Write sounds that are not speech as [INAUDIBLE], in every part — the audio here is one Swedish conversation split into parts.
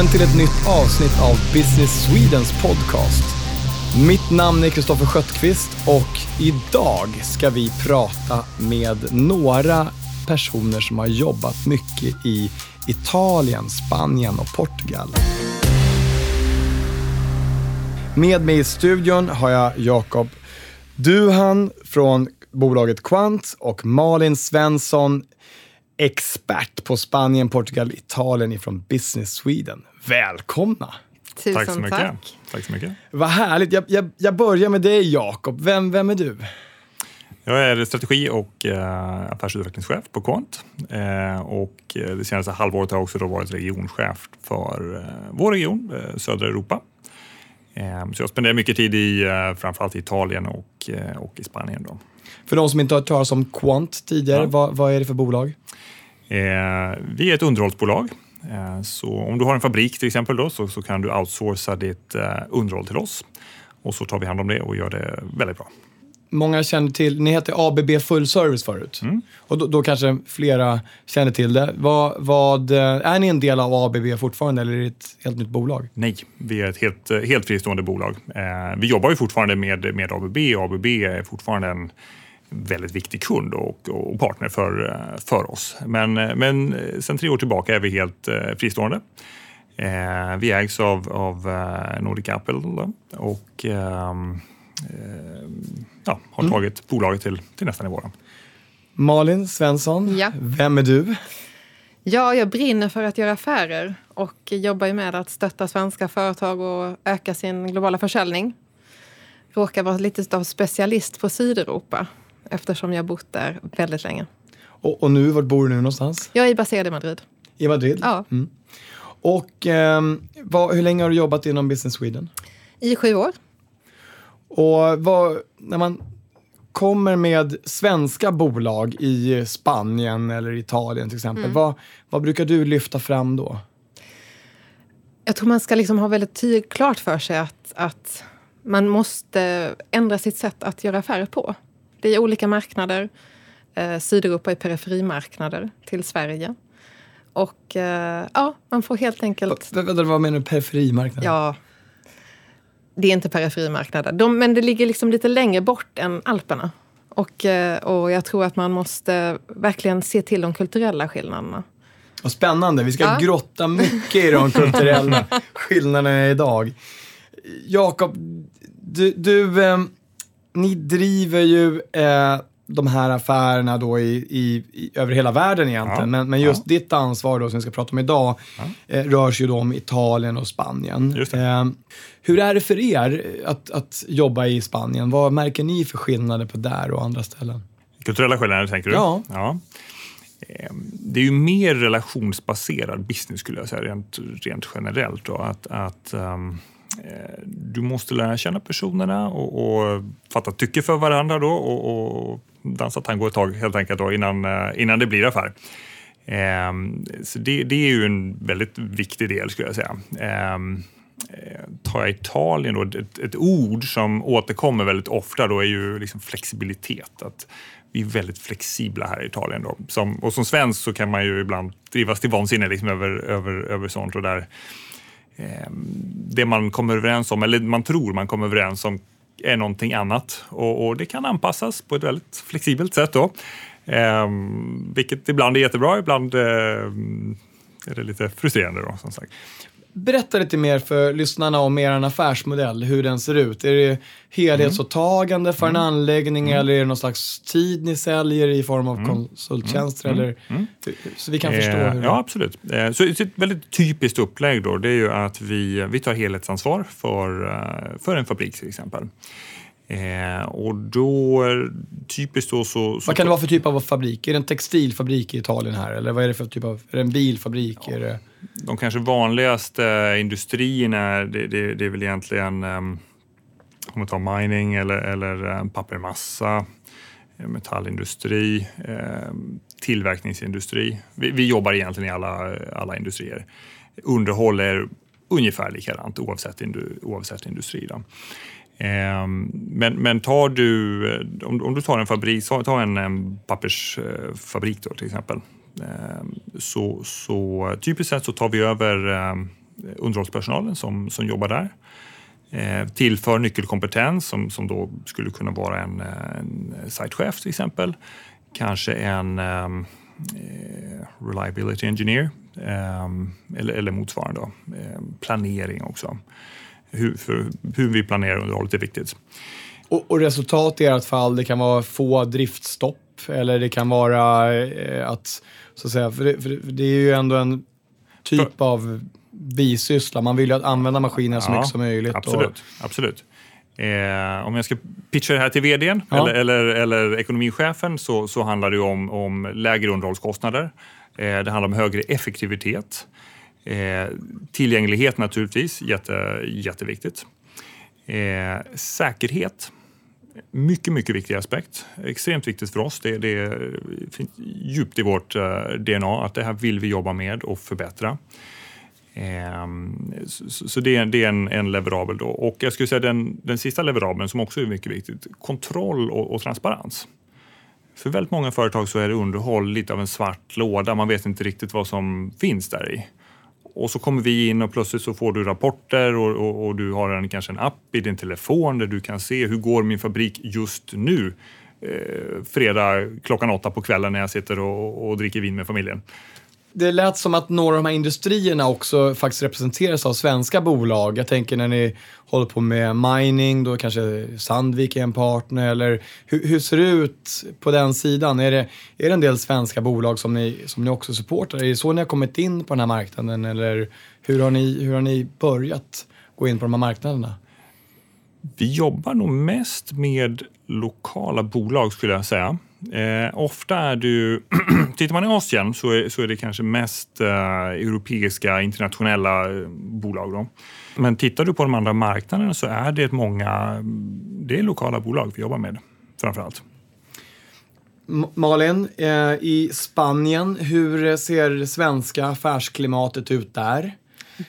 välkommen till ett nytt avsnitt av Business Swedens podcast. Mitt namn är Kristoffer Sköttqvist och idag ska vi prata med några personer som har jobbat mycket i Italien, Spanien och Portugal. Med mig i studion har jag Jakob Duhan från bolaget Quant och Malin Svensson, expert på Spanien, Portugal, Italien ifrån Business Sweden. Välkomna! Tusen Tack så mycket. tack. Tack så mycket. Vad härligt. Jag, jag, jag börjar med dig Jakob. Vem, vem är du? Jag är strategi och eh, affärsutvecklingschef på Quant. Eh, och eh, det senaste halvåret har jag också då varit regionchef för eh, vår region, eh, södra Europa. Eh, så jag spenderar mycket tid i eh, framförallt i Italien och, eh, och i Spanien. Då. För de som inte har hört talas om Quant tidigare, Ja. vad, vad är det för bolag? Eh, vi är ett underhållsbolag. Eh, så om du har en fabrik till exempel då, så, så kan du outsourca ditt eh, underhåll till oss. Och så tar vi hand om det och gör det väldigt bra. Många känner till, ni hette ABB Full Service förut. Och då, då kanske flera känner till det. Vad, vad, eh, är ni en del av ABB fortfarande eller är det ett helt nytt bolag? Nej, vi är ett helt, eh, helt fristående bolag. Eh, vi jobbar ju fortfarande med, med ABB och ABB är fortfarande en väldigt viktig kund och, och partner för, eh, för oss. Men, eh, men eh, sen tre år tillbaka är vi helt fristående. Vi ägs av, av Nordic Apple och ehm, eh, ja, har tagit bolaget till, till nästa nivå. Malin Svensson, Ja. vem är du? Ja, jag brinner för att göra affärer och jobbar ju med att stötta svenska företag och öka sin globala försäljning. Råkar vara lite av specialist på Sydeuropa eftersom jag bott där väldigt länge. Och, och nu, vart bor du nu någonstans? Jag är baserad i Madrid. I Madrid? Ja, Och ehm, vad, hur länge har du jobbat inom Business Sweden? i sju år. Och vad, när man kommer med svenska bolag i Spanien eller Italien till exempel, vad, vad brukar du lyfta fram då? Jag tror man ska liksom ha väldigt tydligt klart för sig att, att man måste ändra sitt sätt att göra affärer på. Det är olika marknader. Eh, Sydeuropa är periferimarknader till Sverige. Och eh, ja, man får helt enkelt... V- vänta, vad menar du periferimarknad? Ja, det är inte periferimarknader. De, men det ligger liksom lite längre bort än Alperna. Och, eh, och jag tror att man måste verkligen se till de kulturella skillnaderna. Vad spännande, vi ska Ja. grotta mycket i de [LAUGHS] kulturella skillnaderna idag. Jakob, du, du eh, ni driver ju eh, de här affärerna då i, i, i, över hela världen egentligen. Ja. Men, men just ditt ansvar då, som vi ska prata om idag, eh, rör sig ju då om Italien och Spanien. Eh, hur är det för er att, att jobba i Spanien? Vad märker ni för skillnader på där och andra ställen? Kulturella skillnader tänker du? Ja. ja. Eh, Det är ju mer relationsbaserad business skulle jag säga rent, rent generellt. Då. Att, att ehm, eh, Eh, du måste lära känna personerna och, och fatta tycke för varandra då och, och dansa tango ett tag helt enkelt då, innan, eh, innan det blir affär. Ehm, så det, det är ju en väldigt viktig del skulle jag säga. Ehm, eh, Tar jag Italien då, ett, ett ord som återkommer väldigt ofta då är ju liksom flexibilitet. Att vi är väldigt flexibla här i Italien. Då. Som, och som svensk så kan man ju ibland drivas till vansinne liksom över, över, över sånt. Och där, Ehm, det man kommer överens om, eller man tror man kommer överens om, är någonting annat. Och, och det kan anpassas på ett väldigt flexibelt sätt. Då. Eh, vilket ibland är jättebra, ibland eh, är det lite frustrerande. Då, som sagt. Berätta lite mer för lyssnarna om er affärsmodell, hur den ser ut. Är det helhetsåtagande för en anläggning eller är det någon slags tid ni säljer i form av konsulttjänster? Eller, Så vi kan förstå Eh, hur Ja, absolut. Eh, Så ett väldigt typiskt upplägg då, det är ju att vi, vi tar helhetsansvar för, eh, för en fabrik till exempel. Eh, och då, typiskt då så... så Vad kan det vara för typ av fabrik? Är det en textilfabrik i Italien här? Eller vad är det för typ av, är det en bilfabrik? Är det, De kanske vanligaste industrierna, det, det, det är väl egentligen um, om man tar mining eller, eller eh, pappermassa, eh, metallindustri, eh, tillverkningsindustri. Vi, vi jobbar egentligen i alla, alla industrier. Underhåll är ungefär likadant oavsett, indu, oavsett industri. Då. Ehm, men, men tar du, eh, om, om du tar en fabrik, ta en, pappersfabrik då till exempel. Ehm, så, så typiskt sett så tar vi över eh, underhållspersonalen som, som jobbar där. Ehm, tillför nyckelkompetens som, som då skulle kunna vara en, en sitechef till exempel. Kanske en um, reliability engineer um, eller, eller motsvarande. Um, planering också. Hur, för, hur vi planerar underhållet är viktigt. Och, och resultat i ert fall, det kan vara få driftstopp eller det kan vara eh, att, så att säga, för det, för det, är ju ändå en typ för, av bisyssla. Man vill ju använda maskinerna så ja, mycket som möjligt. Absolut. Och... absolut. Eh, om jag ska pitcha det här till vdn ja. eller, eller, eller ekonomichefen så, så handlar det om, om lägre underhållskostnader. Eh, det handlar om högre effektivitet. Eh, tillgänglighet naturligtvis, jätte, jätteviktigt. Eh, säkerhet, mycket, mycket viktig aspekt. Extremt viktigt för oss. Det, det finns djupt i vårt eh, DNA att det här vill vi jobba med och förbättra. Ehm, så, så det, är, det är en, en leverabel. Då. Och jag skulle säga den, den sista leverabeln som också är mycket viktigt, kontroll och, och transparens. För väldigt många företag så är det underhåll lite av en svart låda. Man vet inte riktigt vad som finns där i. Och så kommer vi in och plötsligt så får du rapporter och, och, och, du har en, kanske en app i din telefon där du kan se hur går min fabrik just nu. Eh, fredag klockan åtta på kvällen när jag sitter och, och dricker vin med familjen det lät som att några av de här industrierna också faktiskt representeras av svenska bolag. Jag tänker när ni håller på med mining, då kanske Sandvik är en partner. Eller hur, hur ser det ut på den sidan? Är det, är det en del svenska bolag som ni, som ni också supportar? Är det så ni har kommit in på den här marknaden? Eller hur har ni, hur har ni börjat gå in på de här marknaderna? Vi jobbar nog mest med lokala bolag skulle jag säga. Eh, ofta är du, [CLEARS THROAT] tittar man i Asien så är, så är det kanske mest eh, europeiska internationella eh, bolag. Då. Men tittar du på de andra marknaderna så är det många, det är lokala bolag vi jobbar med framför allt. Malin, eh, i Spanien, hur ser svenska affärsklimatet ut där?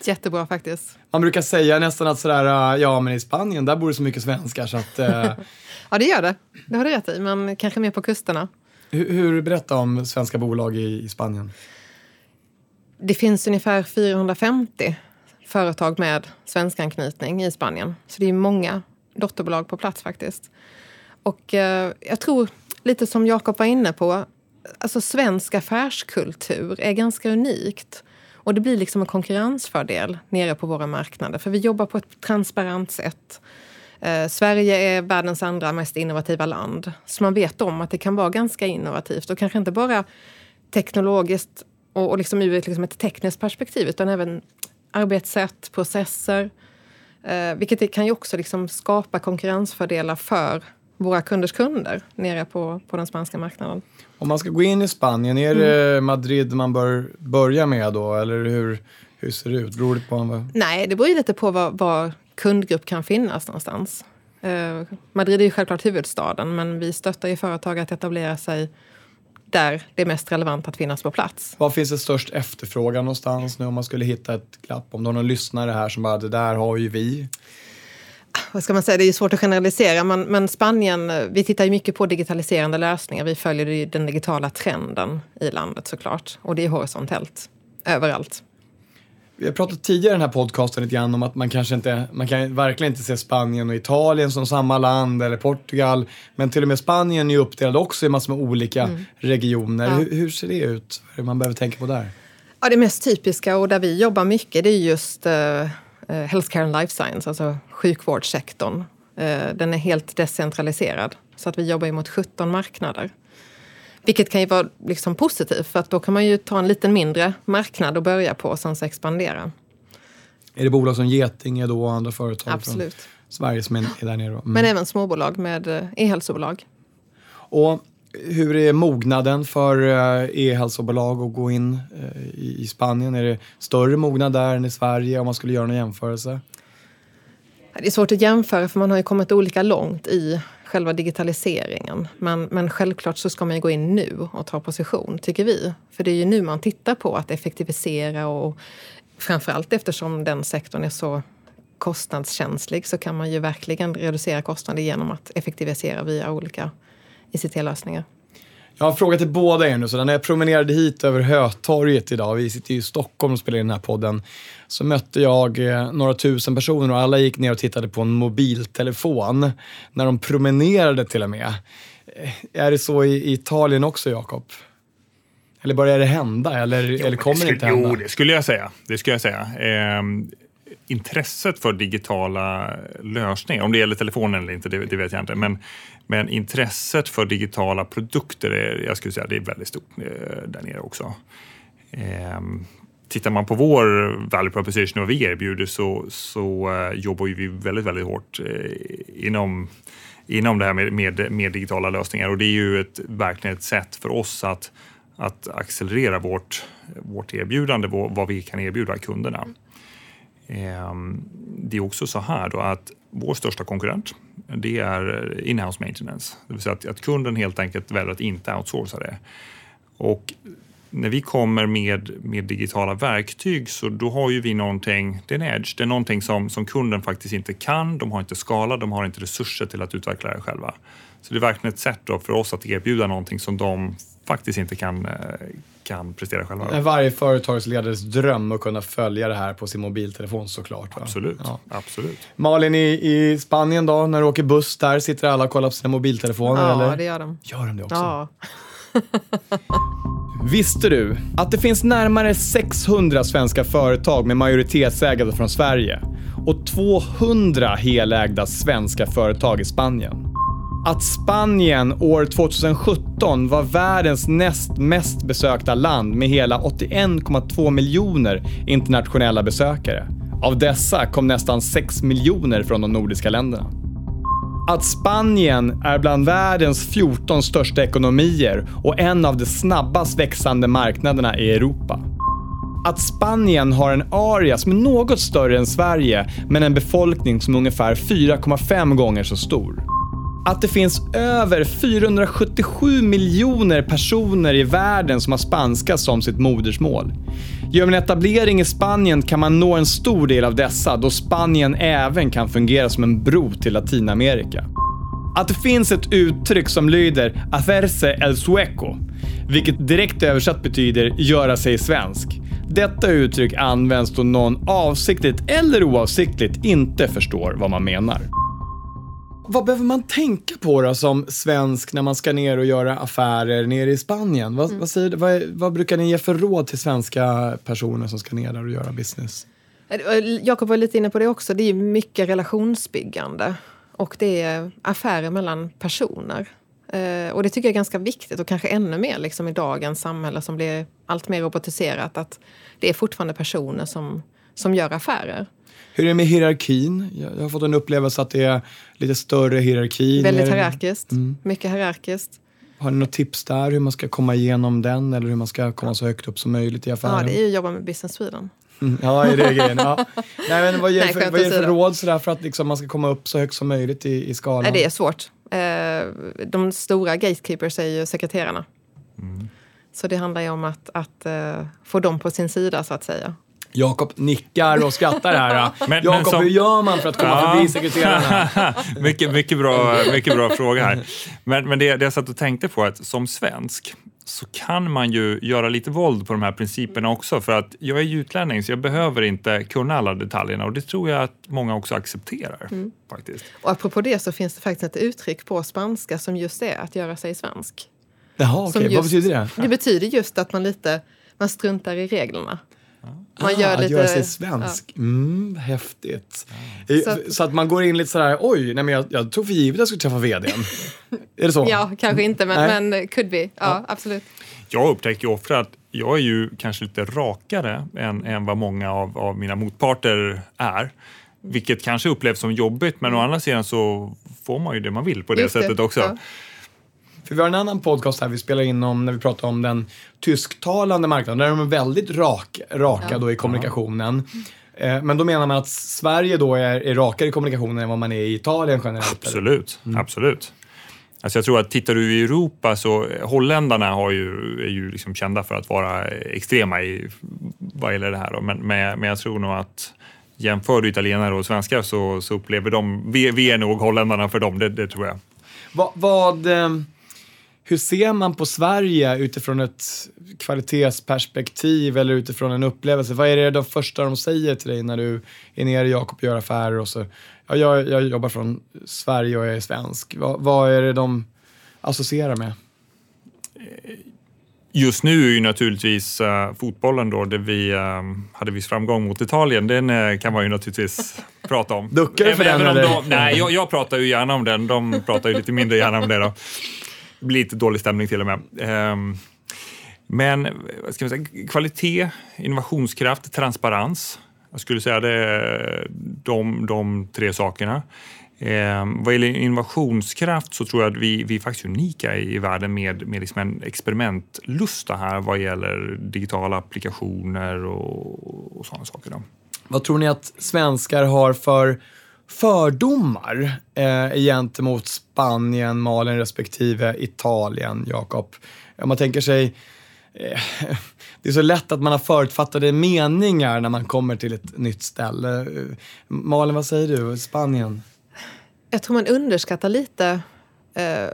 Jättebra faktiskt. Man brukar säga nästan att sådär, ja men i Spanien där bor det så mycket svenskar så att eh, [LAUGHS] Ja, det gör det. Det har du rätt i, men kanske mer på kusterna. Hur, hur berätta om svenska bolag i, i Spanien. Det finns ungefär 450 företag med svensk anknytning i Spanien. Så det är många dotterbolag på plats faktiskt. Och eh, jag tror, lite som Jakob var inne på, alltså svensk affärskultur är ganska unikt. Och det blir liksom en konkurrensfördel nere på våra marknader. För vi jobbar på ett transparent sätt. Eh, Sverige är världens andra mest innovativa land. Så man vet om att det kan vara ganska innovativt och kanske inte bara teknologiskt och, och liksom ur ett, liksom ett tekniskt perspektiv utan även arbetssätt, processer. Eh, vilket kan ju också liksom skapa konkurrensfördelar för våra kunders kunder nere på, på den spanska marknaden. Om man ska gå in i Spanien, är det mm. Madrid man bör börja med då? Eller hur, hur ser det ut? Beror det på? Vad... Nej, det beror lite på vad, vad kundgrupp kan finnas någonstans. Eh, Madrid är ju självklart huvudstaden men vi stöttar ju företag att etablera sig där det är mest relevant att finnas på plats. Var finns det störst efterfrågan någonstans nu om man skulle hitta ett glapp? Om du har någon lyssnare här som bara, det där har ju vi. Vad ska man säga, det är svårt att generalisera men, men Spanien, vi tittar ju mycket på digitaliserande lösningar. Vi följer den digitala trenden i landet såklart och det är horisontellt överallt. Vi har pratat tidigare i den här podcasten lite grann om att man kanske inte, man kan verkligen inte se Spanien och Italien som samma land eller Portugal. Men till och med Spanien är ju uppdelad också i massor med olika mm. regioner. Ja. Hur, hur, ser det ut? Vad är det man behöver tänka på där? Ja, det mest typiska och där vi jobbar mycket det är just uh, healthcare and life science, alltså sjukvårdssektorn. Uh, den är helt decentraliserad. Så att vi jobbar ju mot 17 marknader. Vilket kan ju vara liksom positivt för att då kan man ju ta en liten mindre marknad och börja på och sen så expandera. Är det bolag som Getinge då och andra företag Absolut. från Sverige som är, där nere? Mm. Men även småbolag med eh, e-hälsobolag. Och hur är mognaden för eh, e-hälsobolag att gå in eh, i Spanien? Är det större mognad där än i Sverige om man skulle göra någon jämförelse? Det är svårt att jämföra för man har ju kommit olika långt i själva digitaliseringen. Men, men självklart så ska man ju gå in nu och ta position, tycker vi. För det är ju nu man tittar på att effektivisera och framförallt eftersom den sektorn är så kostnadskänslig så kan man ju verkligen reducera kostnader genom att effektivisera via olika ICT-lösningar. Jag har frågat till båda er nu, så när jag promenerade hit över Hötorget idag, vi sitter ju i Stockholm och spelar in den här podden, så mötte jag eh, några tusen personer och alla gick ner och tittade på en mobiltelefon. När de promenerade till och med. Eh, Är det så i Italien också, Jakob? Eller börjar det hända? Eller, eller kommer det, skulle, inte hända? Jo, det skulle jag säga. Det skulle jag säga. Eh, intresset för digitala lösningar, om det gäller telefonen eller inte, det, det, vet jag inte. Men, men intresset för digitala produkter, är, jag skulle säga det är väldigt stort eh, där nere också. Ehm, tittar man på vår value proposition och vad vi erbjuder så, så eh, jobbar vi väldigt, väldigt hårt eh, inom, inom det här med, med, med, digitala lösningar och det är ju ett, verkligen ett sätt för oss att, att accelerera vårt, vårt erbjudande, vad, vad vi kan erbjuda kunderna. Ehm, det är också så här då att vår största konkurrent det är in-house maintenance, det vill säga att, att kunden helt enkelt väljer att inte outsourca det. Och när vi kommer med, med digitala verktyg så då har ju vi någonting, det är en edge, det är någonting som, som kunden faktiskt inte kan, de har inte skala, de har inte resurser till att utveckla det själva. Så det är verkligen ett sätt för oss att erbjuda någonting som de faktiskt inte kan, eh, kan prestera själva. Är varje företagsledares dröm att kunna följa det här på sin mobiltelefon såklart. Va? Absolut, ja. absolut. Malin, i, i Spanien då, när du åker buss där, sitter alla och kollar på sina mobiltelefoner? Ja, eller? det gör de. Gör de det också? Ja. [LAUGHS] Visste du att det finns närmare 600 svenska företag med majoritetsägande från Sverige och 200 helägda svenska företag i Spanien? Att Spanien år 2017 var världens näst mest besökta land med hela 81,2 miljoner internationella besökare. Av dessa kom nästan 6 miljoner från de nordiska länderna att Spanien är bland världens 14 största ekonomier och en av de snabbast växande marknaderna i Europa. Att Spanien har en area som är något större än Sverige, men en befolkning som är ungefär 4,5 gånger så stor. Att det finns över 477 miljoner personer i världen som har spanska som sitt modersmål. Gör man etablering i Spanien kan man nå en stor del av dessa då Spanien även kan fungera som en bro till Latinamerika. Att det finns ett uttryck som lyder “aferse el sueco”, vilket direkt översatt betyder “göra sig svensk”. Detta uttryck används då någon avsiktligt eller oavsiktligt inte förstår vad man menar. Vad behöver man tänka på då som svensk när man ska ner och göra affärer nere i Spanien? Vad, mm. vad, säger, vad, vad, brukar ni ge för råd till svenska personer som ska ner där och göra business? Eh, eh, Jakob var lite inne på det också. Det är mycket relationsbyggande och det är affärer mellan personer. Eh, och det tycker jag är ganska viktigt och kanske ännu mer liksom i dagens samhälle som blir allt mer robotiserat. Att det är fortfarande personer som, som gör affärer. Hur är det med hierarkin? Jag har fått en upplevelse att det är lite större hierarki. Väldigt hierarkiskt. Mm. Mycket hierarkiskt. Har ni något tips där hur man ska komma igenom den eller hur man ska komma så högt upp som möjligt i affären? Ja, det är ju att jobba med Business Sweden. Mm, ja, är det grejen? Ja. [LAUGHS] Nej, men vad ger Nej, för, vad ger för råd sådär för att liksom man ska komma upp så högt som möjligt i, i skalan? Nej, det är svårt. Eh, de stora gatekeepers är ju sekreterarna. Mm. Så det handlar ju om att, att uh, få dem på sin sida så att säga. Jakob nickar och skrattar här. [LAUGHS] Jakob, som... hur gör man för att komma ja. förbi sekreterarna? [LAUGHS] mycket, mycket, bra, mycket bra fråga här. Men, men det, det jag satt och tänkte på är att som svensk så kan man ju göra lite våld på de här principerna också för att jag är ju utlänning så jag behöver inte kunna alla detaljerna och det tror jag att många också accepterar. Mm. faktiskt. Och apropå det så finns det faktiskt ett uttryck på spanska som just är att göra sig svensk. Jaha, okej. Okay. Vad betyder det? Det betyder just att man lite man struntar i reglerna. Man gör ah, lite, göra sig svensk. Ja. Mm, häftigt. Ja. Så, att, så, att, man går in lite sådär, oj, nej men jag, jag tog för givet att jag skulle träffa vdn. är det så? Ja, kanske inte, men, men could be. Ja, ja, absolut. Jag upptäcker ju ofta att jag är ju kanske lite rakare än, än vad många av, av mina motparter är. Vilket kanske upplevs som jobbigt, men å andra sidan så får man ju det man vill på det Just sättet det. också. Ja. För vi har en annan podcast här vi spelar in om när vi pratar om den tysktalande marknaden. Där är de väldigt rak, raka ja. då i kommunikationen. Eh, men då menar man att Sverige då är, är rakare i kommunikationen än vad man är i Italien generellt? Absolut, mm. absolut. Alltså jag tror att tittar du i Europa så holländarna har ju, är ju liksom kända för att vara extrema i vad gäller det här. Men, men, men jag tror nog att jämför du italienare och svenskar så, så upplever de, vi, vi är nog holländarna för dem, det, det tror jag. Va, vad, eh, hur ser man på Sverige utifrån ett kvalitetsperspektiv eller utifrån en upplevelse? Vad är det de första de säger till dig när du är nere i Jakob och gör affärer och så? Ja, jag, jag jobbar från Sverige och jag är svensk. Vad, vad är det de associerar med? Just nu är ju naturligtvis uh, fotbollen då, där vi uh, hade viss framgång mot Italien, den uh, kan man ju naturligtvis [LAUGHS] prata om. Duckar du för den eller? De, nej, jag, jag, pratar ju gärna om den. De pratar ju lite mindre gärna om det då. Det blir lite dålig stämning till och med. Um, men vad ska man säga, kvalitet, innovationskraft, transparens. Jag skulle säga det är de, de tre sakerna. Eh, vad gäller innovationskraft så tror jag att vi, vi är faktiskt unika i, i världen med, med liksom en experimentlusta här vad gäller digitala applikationer och, och sådana saker. Då. Vad tror ni att svenskar har för fördomar eh, gentemot Spanien, Malen respektive Italien, Jakob? Om man tänker sig eh, [LAUGHS] det är så lätt att man har förutfattade meningar när man kommer till ett nytt ställe. Eh, Malin, vad säger du? Spanien? Jag tror man underskattar lite eh,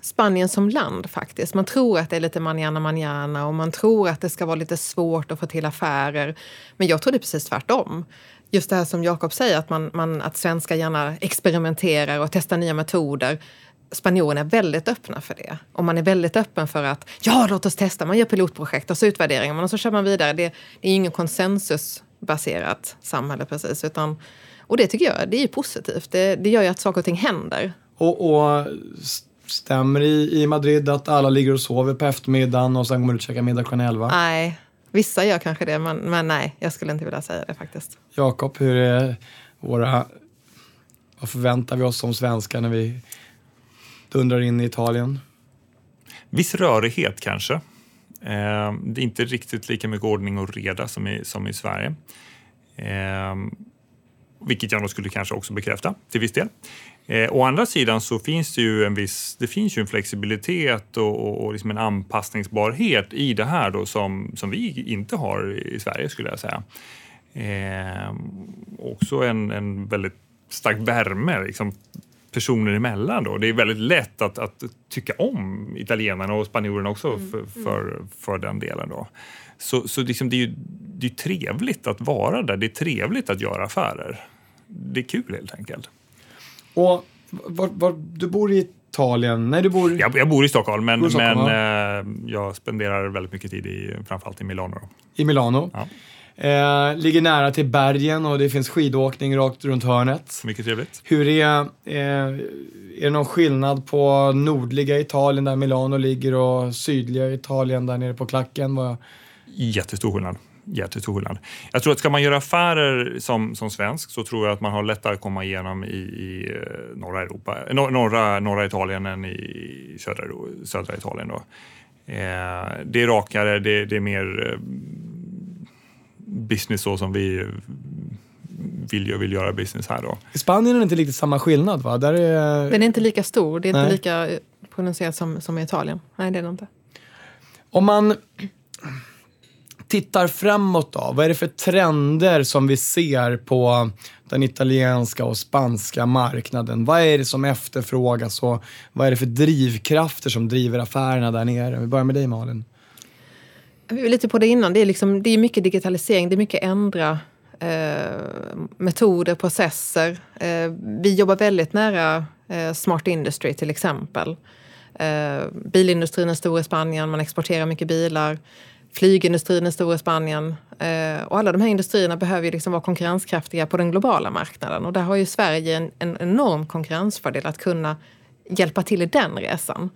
Spanien som land faktiskt. Man tror att det är lite manana manana och man tror att det ska vara lite svårt att få till affärer. Men jag tror det är precis tvärtom. Just det här som Jakob säger, att, man, man, att svenskar gärna experimenterar och testar nya metoder. Spanjorerna är väldigt öppna för det. Och man är väldigt öppen för att ja, låt oss testa. Man gör pilotprojekt och så utvärderingar man och så kör man vidare. Det, det är ingen konsensusbaserat samhälle precis. Utan och det tycker jag det är positivt. Det, det gör ju att saker och ting händer. Och, och stämmer i, i Madrid att alla ligger och sover på eftermiddagen och sen går man ut och käkar middag klockan elva? Nej, vissa gör kanske det, men, men nej, jag skulle inte vilja säga det faktiskt. Jakob, hur är våra... Vad förväntar vi oss som svenskar när vi dundrar in i Italien? Viss rörighet kanske. Eh, det är inte riktigt lika mycket ordning och reda som i, som i Sverige. Eh, vilket jag nog skulle kanske också bekräfta till viss del. Eh, å andra sidan så finns det ju en viss det finns ju en flexibilitet och, och, och liksom en anpassningsbarhet i det här då som, som vi inte har i Sverige skulle jag säga. Eh, också en, en väldigt stark värme liksom, personer emellan. Då. Det är väldigt lätt att, att tycka om italienarna och spanjorerna också mm. för, för, för, den delen. Då. Så, så liksom det är ju det är trevligt att vara där. Det är trevligt att göra affärer. Det är kul helt enkelt. Och var, var, du bor i Italien? Nej, du bor... Jag, jag bor i Stockholm, men, i Stockholm, men ja. eh, jag spenderar väldigt mycket tid i framförallt i Milano. Då. I Milano? Ja. Eh, ligger nära till bergen och det finns skidåkning rakt runt hörnet. Mycket trevligt. Hur är, eh, är det någon skillnad på nordliga Italien där Milano ligger och sydliga Italien där nere på klacken? Jättestor skillnad jättestor skillnad. Jag tror att ska man göra affärer som, som svensk så tror jag att man har lättare att komma igenom i, i eh, norra Europa, norra, norra Italien än i södra, södra Italien. Då. Eh, det är rakare, det, det är mer eh, business så som vi vill, vill göra business här. Då. I Spanien är det inte riktigt samma skillnad va? Där är... Den är inte lika stor, det är Nej. inte lika prononcerat som, som i Italien. Nej, det är det inte. Om man tittar framåt då, vad är det för trender som vi ser på den italienska och spanska marknaden? Vad är det som efterfrågas och vad är det för drivkrafter som driver affärerna där nere? Vi börjar med dig Malin. Vi var lite på det innan. Det är, liksom, det är mycket digitalisering, det är mycket ändra eh, metoder, processer. Eh, vi jobbar väldigt nära eh, Smart Industry till exempel. Eh, bilindustrin är stor i Spanien, man exporterar mycket bilar. Flygindustrin är stor i Spanien. Eh, och alla de här industrierna behöver ju liksom vara konkurrenskraftiga på den globala marknaden. Och där har ju Sverige en, en enorm konkurrensfördel att kunna hjälpa till i den resan.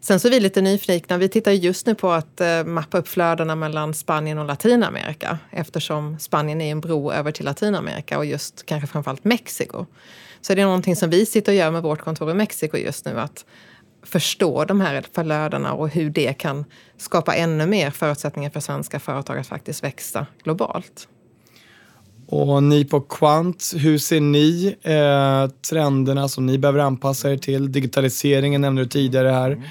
Sen så är vi lite nyfikna. Vi tittar just nu på att eh, mappa upp flödena mellan Spanien och Latinamerika eftersom Spanien är en bro över till Latinamerika och just kanske framförallt Mexiko. Så det är någonting som vi sitter och gör med vårt kontor i Mexiko just nu. Att förstå de här flödena och hur det kan skapa ännu mer förutsättningar för svenska företag att faktiskt växa globalt. Och ni på Quant, hur ser ni eh, trenderna som ni behöver anpassa er till? Digitaliseringen nämnde du tidigare här.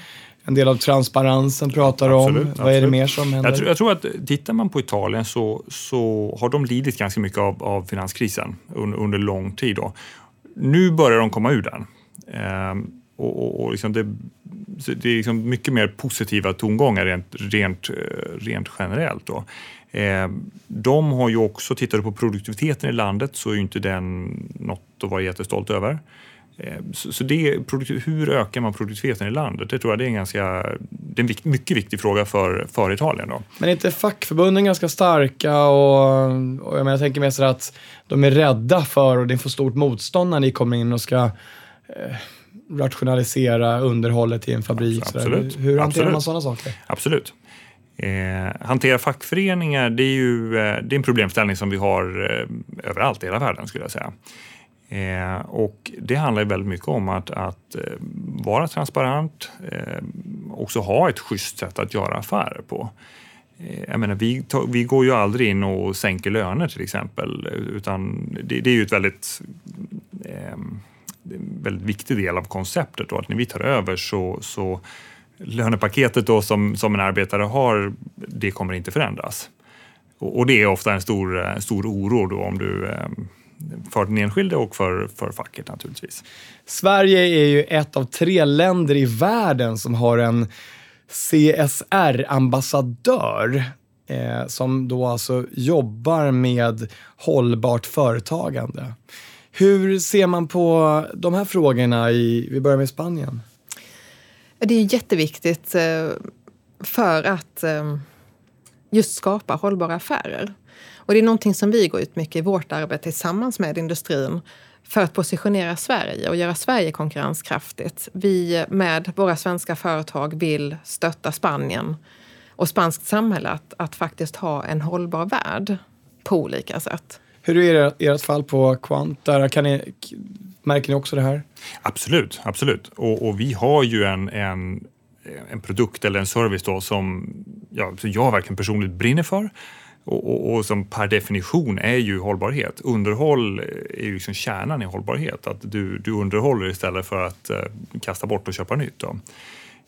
En del av transparensen pratar du om. Vad absolut. är det mer som händer? Jag tror, jag tror, att tittar man på Italien så, så har de lidit ganska mycket av, av finanskrisen under, under lång tid. Då. Nu börjar de komma ur den. Eh, och, och, och liksom det det är liksom mycket mer positiva tongångar rent, rent, eh, rent generellt. Då. Eh, de har ju också, tittar du på produktiviteten i landet så är ju inte den något att vara jättestolt över. Eh, så det, hur ökar man produktiviteten i landet? Det tror jag det är en, ganska, det är en mycket viktig fråga för, för Italien. Då. Men är inte fackförbunden ganska starka och, och jag, menar, jag tänker mer så att de är rädda för och det får stort motstånd när ni kommer in och ska eh, rationalisera underhållet i en fabrik. Absolut. Hur hanterar Absolut. man sådana saker? Absolut. Eh, hantera fackföreningar, det är ju eh, det är en problemställning som vi har eh, överallt i hela världen skulle jag säga. Eh, och det handlar väldigt mycket om att, att eh, vara transparent, eh, också ha ett schysst sätt att göra affärer på. Jag menar, vi, vi går ju aldrig in och sänker löner till exempel, utan det, det är ju ett väldigt, väldigt viktig del av konceptet. Då, att när vi tar över så, så lönepaketet då som, som en arbetare har, det kommer inte förändras. Och, och det är ofta en stor, en stor oro då om du eh, för den enskilde och för, för facket naturligtvis. Sverige är ju ett av tre länder i världen som har en CSR-ambassadör eh, som då alltså jobbar med hållbart företagande. Hur ser man på de här frågorna i, vi börjar med Spanien? Det är jätteviktigt eh, för att eh, just skapa hållbara affärer. Och det är någonting som vi går ut mycket i vårt arbete tillsammans med industrin för att positionera Sverige och göra Sverige konkurrenskraftigt. Vi med våra svenska företag vill stötta Spanien och spanskt samhälle att, att faktiskt ha en hållbar värld på olika sätt. Hur är ert fall på Quant? Där kan ni, märker ni också det här? Absolut, absolut. Och, och vi har ju en, en, en produkt eller en service då som ja, jag verkligen personligt brinner för och, och, och, som per definition är ju hållbarhet. Underhåll är ju liksom kärnan i hållbarhet. Att du, du underhåller istället för att eh, kasta bort och köpa nytt. Då.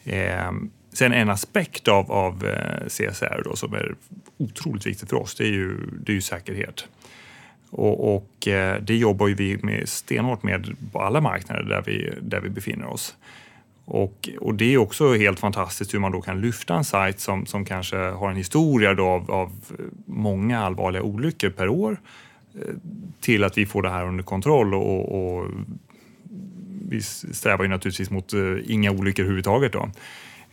Eh, sen en aspekt av, av eh, CSR då, som är otroligt viktigt för oss, det är ju, det är ju säkerhet. Och, och eh, det jobbar ju vi med stenhårt med på alla marknader där vi, där vi befinner oss. Och, och, det är också helt fantastiskt hur man då kan lyfta en sajt som, som kanske har en historia då av, av många allvarliga olyckor per år eh, till att vi får det här under kontroll och, och vi strävar ju naturligtvis mot eh, inga olyckor överhuvudtaget. Då.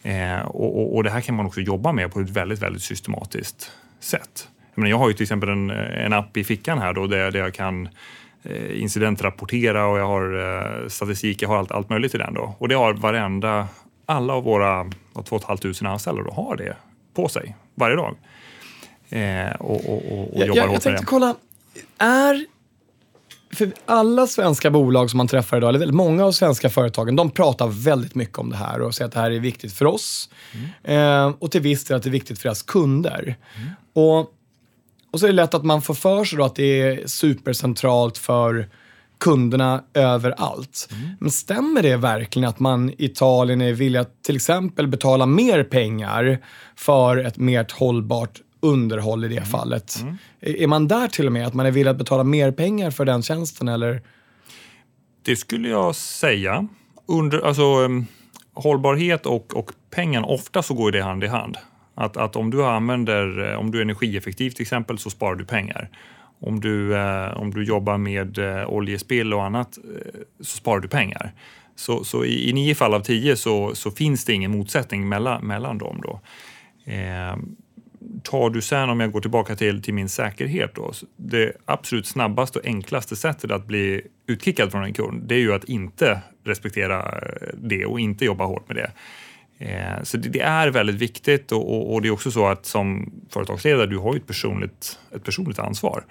Eh, och, och, det här kan man också jobba med på ett väldigt, väldigt systematiskt sätt. Jag, menar, jag har ju till exempel en, en app i fickan här då där, där jag kan Eh, incidentrapportera och jag har eh, statistik, jag har allt, allt möjligt i den. Då. Och det har varenda, alla av våra 2 500 anställda då, har det på sig varje dag. Eh, och, och, och, och jag, jobbar jag, hårt jag tänkte kolla, är för alla svenska bolag som man träffar idag, eller väldigt många av svenska företagen, de pratar väldigt mycket om det här och säger att det här är viktigt för oss. Mm. Eh, och till viss del att det är viktigt för deras kunder. Mm. Och och så är det lätt att man får för sig då att det är supercentralt för kunderna överallt. Mm. Men stämmer det verkligen att man i Italien är villig att till exempel betala mer pengar för ett mer hållbart underhåll i det mm. fallet? Mm. Är man där till och med, att man är villig att betala mer pengar för den tjänsten eller? Det skulle jag säga. Under, alltså, um, hållbarhet och, och pengar, ofta så går det hand i hand. Att, att om du använder, eh, om du är energieffektiv till exempel så sparar du pengar. Om du, eh, om du jobbar med eh, oljespill och annat eh, så sparar du pengar. Så, så i, i nio fall av tio så, så finns det ingen motsättning mellan, mellan dem. Då. Eh, tar du sen, om jag går tillbaka till, till min säkerhet, då, det absolut snabbaste och enklaste sättet att bli utkickad från en kund, det är ju att inte respektera eh, det och inte jobba hårt med det. Eh, så det, är väldigt viktigt och, och, det är också så att som företagsledare, du har ju ett personligt, ett personligt ansvar.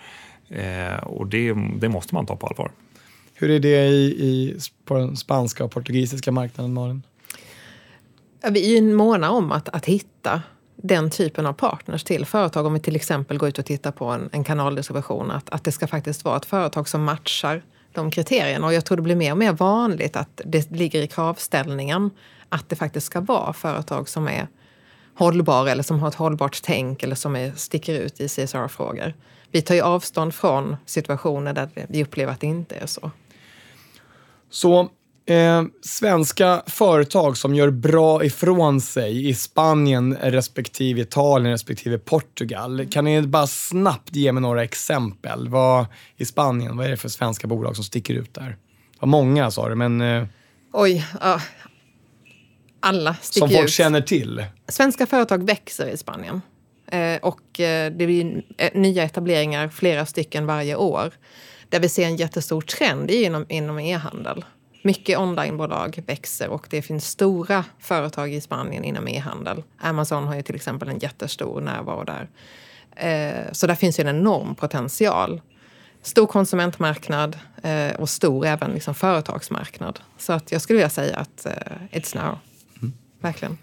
Eh, och det, det måste man ta på allvar. Hur är det i, i, på den spanska och portugisiska marknaden, Malin? Vi är måna om att, att hitta den typen av partners till företag. Om vi till exempel går ut och tittar på en, en kanaldistribution, att, att det ska faktiskt vara ett företag som matchar de kriterierna. Och jag tror det blir mer och mer vanligt att det ligger i kravställningen att det faktiskt ska vara företag som är hållbara eller som har ett hållbart tänk eller som är, sticker ut i CSR-frågor. Vi tar ju avstånd från situationer där vi upplever att det inte är så. Så Eh, svenska företag som gör bra ifrån sig i Spanien respektive Italien respektive Portugal. Kan ni bara snabbt ge mig några exempel? Vad, I Spanien, vad är det för svenska bolag som sticker ut där? Vad många sa du, men... Eh, Oj, ja. Alla sticker som folk ut. känner till. Svenska företag växer i Spanien. Eh, och eh, det blir eh, nya etableringar, flera stycken varje år. Där vi ser en jättestor trend inom, inom e-handel. Mycket onlinebolag växer och det finns stora företag i Spanien inom e-handel. Amazon har ju till exempel en jättestor närvaro där. Eh, så där finns ju en enorm potential. Stor konsumentmarknad och stor även liksom företagsmarknad. Så att jag skulle vilja säga att it's now. Verkligen.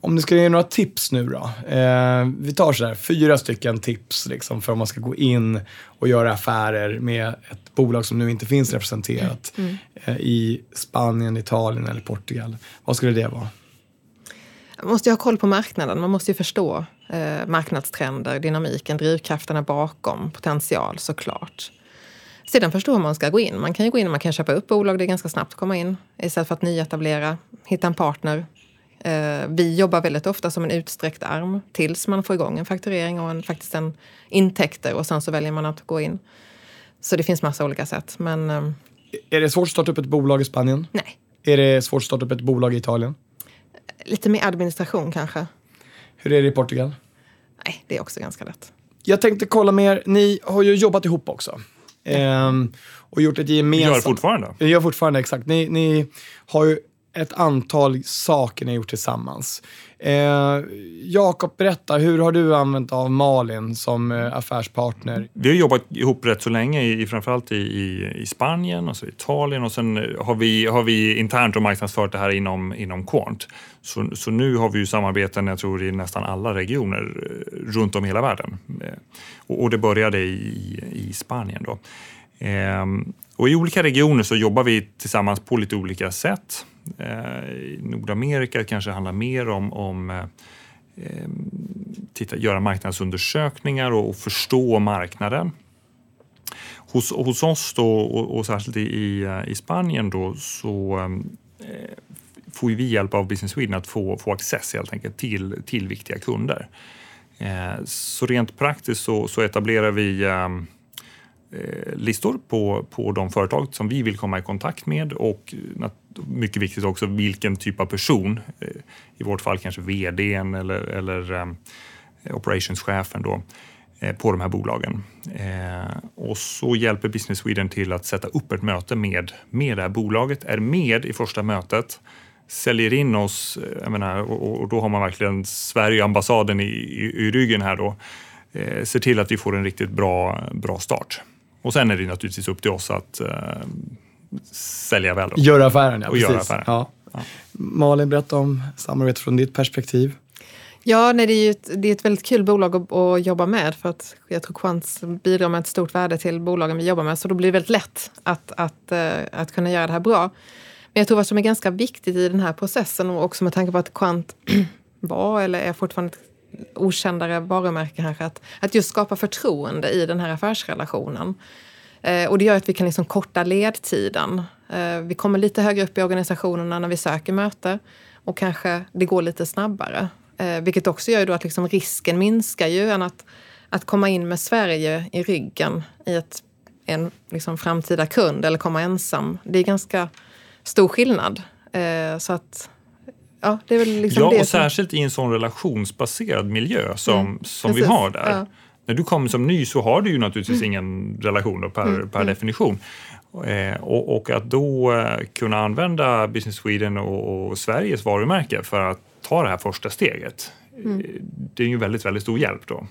Om du ska ge några tips nu då. Eh, vi tar så här, fyra stycken tips liksom, för om man ska gå in och göra affärer med ett bolag som nu inte finns representerat eh, i Spanien, Italien eller Portugal. Vad skulle det vara? Man måste ju ha koll på marknaden. Man måste ju förstå eh, marknadstrender, dynamiken, drivkrafterna bakom, potential såklart. Sedan förstå hur man ska gå in. Man kan ju gå in och man kan köpa upp bolag, det är ganska snabbt att komma in. Istället för att nyetablera, hitta en partner. Eh, vi jobbar väldigt ofta som en utsträckt arm tills man får igång en fakturering och en, faktiskt en intäkter och sen så väljer man att gå in. Så det finns massa olika sätt. Men eh, Är det svårt att starta upp ett bolag i Spanien? nej, Är det svårt att starta upp ett bolag i Italien? lite mer administration kanske. Hur är det i Portugal? Nej, det är också ganska lätt. Jag tänkte kolla med er, ni har ju jobbat ihop också. Ehm, och gjort ett gemensamt... Gör fortfarande. Gör fortfarande, exakt. Ni, ni har ju ett antal saker ni har gjort tillsammans. Eh, Jakob, berätta, hur har du använt av Malin som eh, affärspartner? Vi har jobbat ihop rätt så länge, i, framförallt i, i, i Spanien och så Italien och sen eh, har vi, har vi internt och marknadsfört det här inom, inom Quant. Så, så nu har vi ju samarbeten, jag tror i nästan alla regioner eh, runt om i hela världen. Eh, Och, och det började i, i Spanien då. Ehm, och I olika regioner så jobbar vi tillsammans på lite olika sätt. Eh, I Nordamerika kanske handlar mer om, om eh, eh, titta, göra marknadsundersökningar och, och förstå marknaden. Hos, hos oss då, och, och särskilt i, i, Spanien då, så eh, får vi hjälp av Business Sweden att få, få access helt enkelt till, till viktiga kunder. Eh, så rent praktiskt så, så etablerar vi eh, Eh, listor på, på de företag som vi vill komma i kontakt med och mycket viktigt också vilken typ av person, eh, i vårt fall kanske vdn eller, eller eh, operationschefen då, på de här bolagen. Och så hjälper Business Sweden till att sätta upp ett möte med, med det här bolaget, är med i första mötet, säljer in oss, jag menar, och, och då har man verkligen Sverige-ambassaden i, i, i ryggen här då, eh, ser till att vi får en riktigt bra, bra start. Och sen är det naturligtvis upp till oss att eh, sälja väl. Då. Göra affären, ja. Och göra affären. Ja. Malin, berätta om samarbetet från ditt perspektiv. Ja, nej, det är ju ett, det är ett väldigt kul bolag att, att jobba med för att jag tror Quants bidrar med ett stort värde till bolagen vi jobbar med. Så då blir det väldigt lätt att, att, eh, att kunna göra det här bra. Men jag tror vad som är ganska viktigt i den här processen och också med tanke på att Quant [CLEARS THROAT] var eller är fortfarande ett okändare varumärke kanske, att, att just skapa förtroende i den här affärsrelationen. Eh, och det gör att vi kan liksom korta ledtiden. Eh, vi kommer lite högre upp i organisationerna när vi söker möte och kanske det går lite snabbare. Eh, vilket också gör ju då att liksom risken minskar ju än att, att komma in med Sverige i ryggen i ett, en liksom framtida kund eller komma ensam. Det är ganska stor skillnad. Eh, så att, ja, det är väl liksom Ja, det och som- särskilt i en sån relationsbaserad miljö som, Mm, som vi har där. Ja. När du kommer som ny så har du ju naturligtvis ingen relation då per, Mm, per definition. Eh, och, och att då eh, kunna använda Business Sweden och, och Sveriges varumärke för att ta det här första steget. Mm. eh, Det är ju väldigt, väldigt stor hjälp då.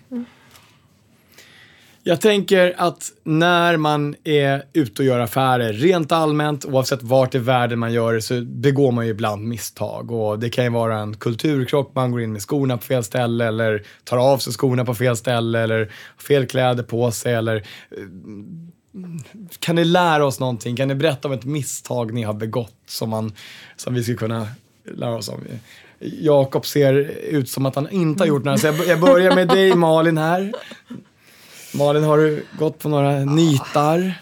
Jag tänker att när man är ute och gör affärer, rent allmänt, oavsett vart i världen man gör det, så begår man ju ibland misstag. Och det kan ju vara en kulturkrock, man går in med skorna på fel ställe eller tar av sig skorna på fel ställe eller har fel kläder på sig eller eh, kan ni lära oss någonting? Kan ni berätta om ett misstag ni har begått som, man, som vi skulle kunna lära oss om? Jakob ser ut som att han inte har gjort några, så jag börjar med dig Malin här. Malin, har du gått på några nitar?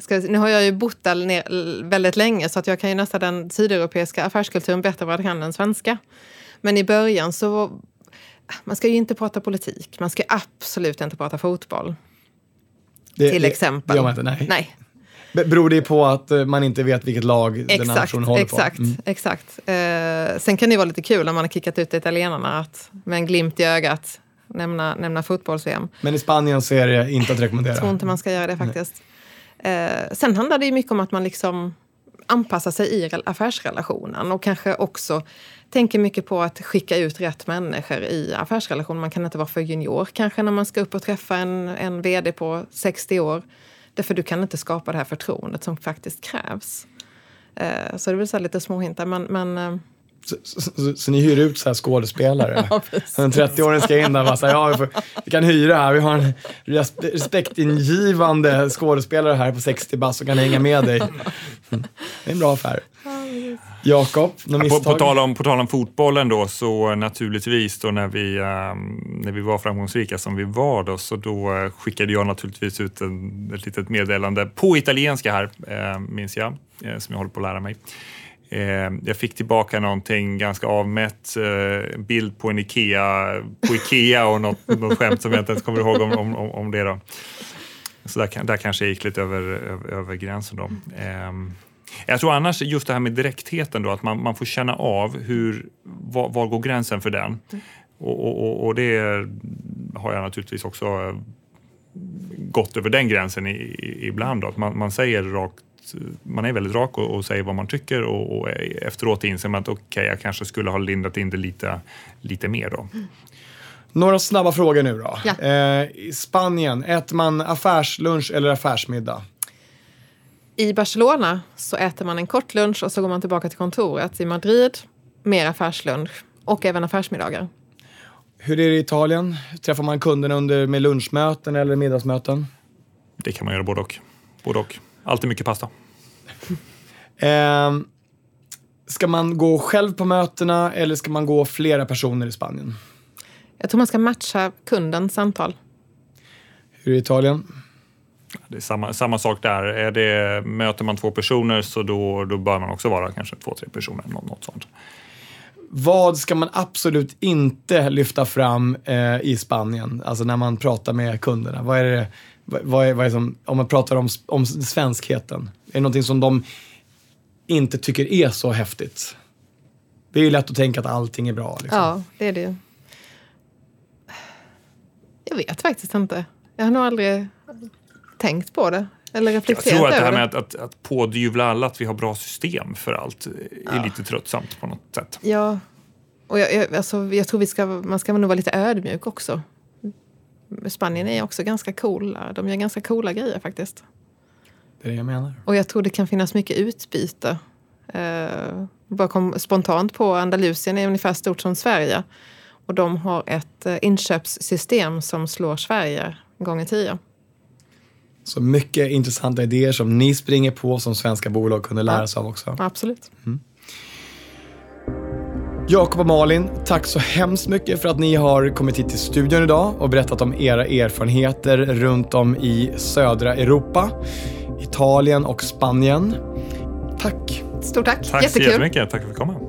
ska, nu har jag ju bott där ner, väldigt länge så att jag kan ju nästan den sydeuropeiska affärskulturen bättre vad jag kan den svenska. Men i början så man ska ju inte prata politik. Man ska absolut inte prata fotboll. Det, till det, exempel. Det gör man inte, nej. nej. Beror det på att eh, man inte vet vilket lag exakt, den här personen håller exakt, på? Mm. Exakt. Eh, sen kan det vara lite kul när man har kickat ut italienarna att med en glimt i ögat nämna, nämna fotbolls-VM. Men i Spanien så är det inte att rekommendera? Jag tror inte man ska göra det faktiskt. Eh, sen handlar det ju mycket om att man liksom anpassar sig i affärsrelationen och kanske också tänker mycket på att skicka ut rätt människor i affärsrelationen. Man kan inte vara för junior kanske när man ska upp och träffa en, en vd på 60 år. Därför du kan inte skapa det här förtroendet som faktiskt krävs. Eh, så det blir så lite småhintar. Men, men eh, så, så, så, så, ni hyr ut så här skådespelare? [LAUGHS] Ja, en 30-åring ska in där och bara ja, vi, får, vi, kan hyra här. Vi har en respektingivande skådespelare här på 60 bass som kan hänga med dig. [LAUGHS] Det är en bra affär. Jakob, något misstag? På, på, tal om, på tal om fotbollen då, så naturligtvis då när vi, um, när vi var framgångsrika som vi var då, så då uh, skickade jag naturligtvis ut en, ett litet meddelande på italienska här, uh, minns jag, uh, som jag håller på att lära mig. Eh, jag fick tillbaka någonting ganska avmätt, en bild på en Ikea, på Ikea och något, något skämt som jag inte ens kommer ihåg om, om, om det. Då. Så där, där kanske jag gick lite över, över, över gränsen. Då. Ehm, jag tror annars just det här med direktheten då, att man, man får känna av hur, var, var går gränsen för den? Och, och, och, det har jag naturligtvis också eh, gått över den gränsen i, i, ibland. Då. Att man, man säger rakt man är väldigt rak och, och säger vad man tycker och, och efteråt inser man att okej, okay, jag kanske skulle ha lindat in det lite, lite mer. Då. Mm. Några snabba frågor nu då. Ja. Eh, I Spanien, äter man affärslunch eller affärsmiddag? I Barcelona så äter man en kort lunch och så går man tillbaka till kontoret. I Madrid mer affärslunch och även affärsmiddagar. Hur är det i Italien? Träffar man kunderna under, med lunchmöten eller middagsmöten? Det kan man göra både och. Både och. Alltid mycket pasta. [LAUGHS] eh, ska man gå själv på mötena eller ska man gå flera personer i Spanien? Jag tror man ska matcha kundens samtal. Hur är det i Italien? Det är samma, samma sak där. Är det, möter man två personer så då, då bör man också vara kanske två, tre personer. Något, något sånt. Vad ska man absolut inte lyfta fram eh, i Spanien? Alltså när man pratar med kunderna. Vad är det, vad är, vad är som, om man pratar om, om svenskheten? Är det någonting som de inte tycker är så häftigt? Det är ju lätt att tänka att allting är bra. Liksom. Ja, det är det Jag vet faktiskt inte. Jag har nog aldrig tänkt på det. Eller reflekterat Jag tror att det här med att, att, att pådyvla alla att vi har bra system för allt är ja. lite tröttsamt på något sätt. Ja, och jag, jag, alltså, jag tror vi ska, man ska nog vara lite ödmjuk också. Spanien är också ganska coola. De gör ganska coola grejer faktiskt. Det är det jag menar. Och jag tror det kan finnas mycket utbyte. Uh, bara kom spontant på Andalusien är ungefär stort som Sverige. Och de har ett uh, inköpssystem som slår Sverige gånger tio. Så mycket intressanta idéer som ni springer på som svenska bolag kunde lära sig av också. Absolut. Mm. Jakob och Malin, tack så hemskt mycket för att ni har kommit hit till studion idag och berättat om era erfarenheter runt om i södra Europa, Italien och Spanien. Tack! Stort tack! Tack Jättekul. så jättemycket. Tack för att du kom.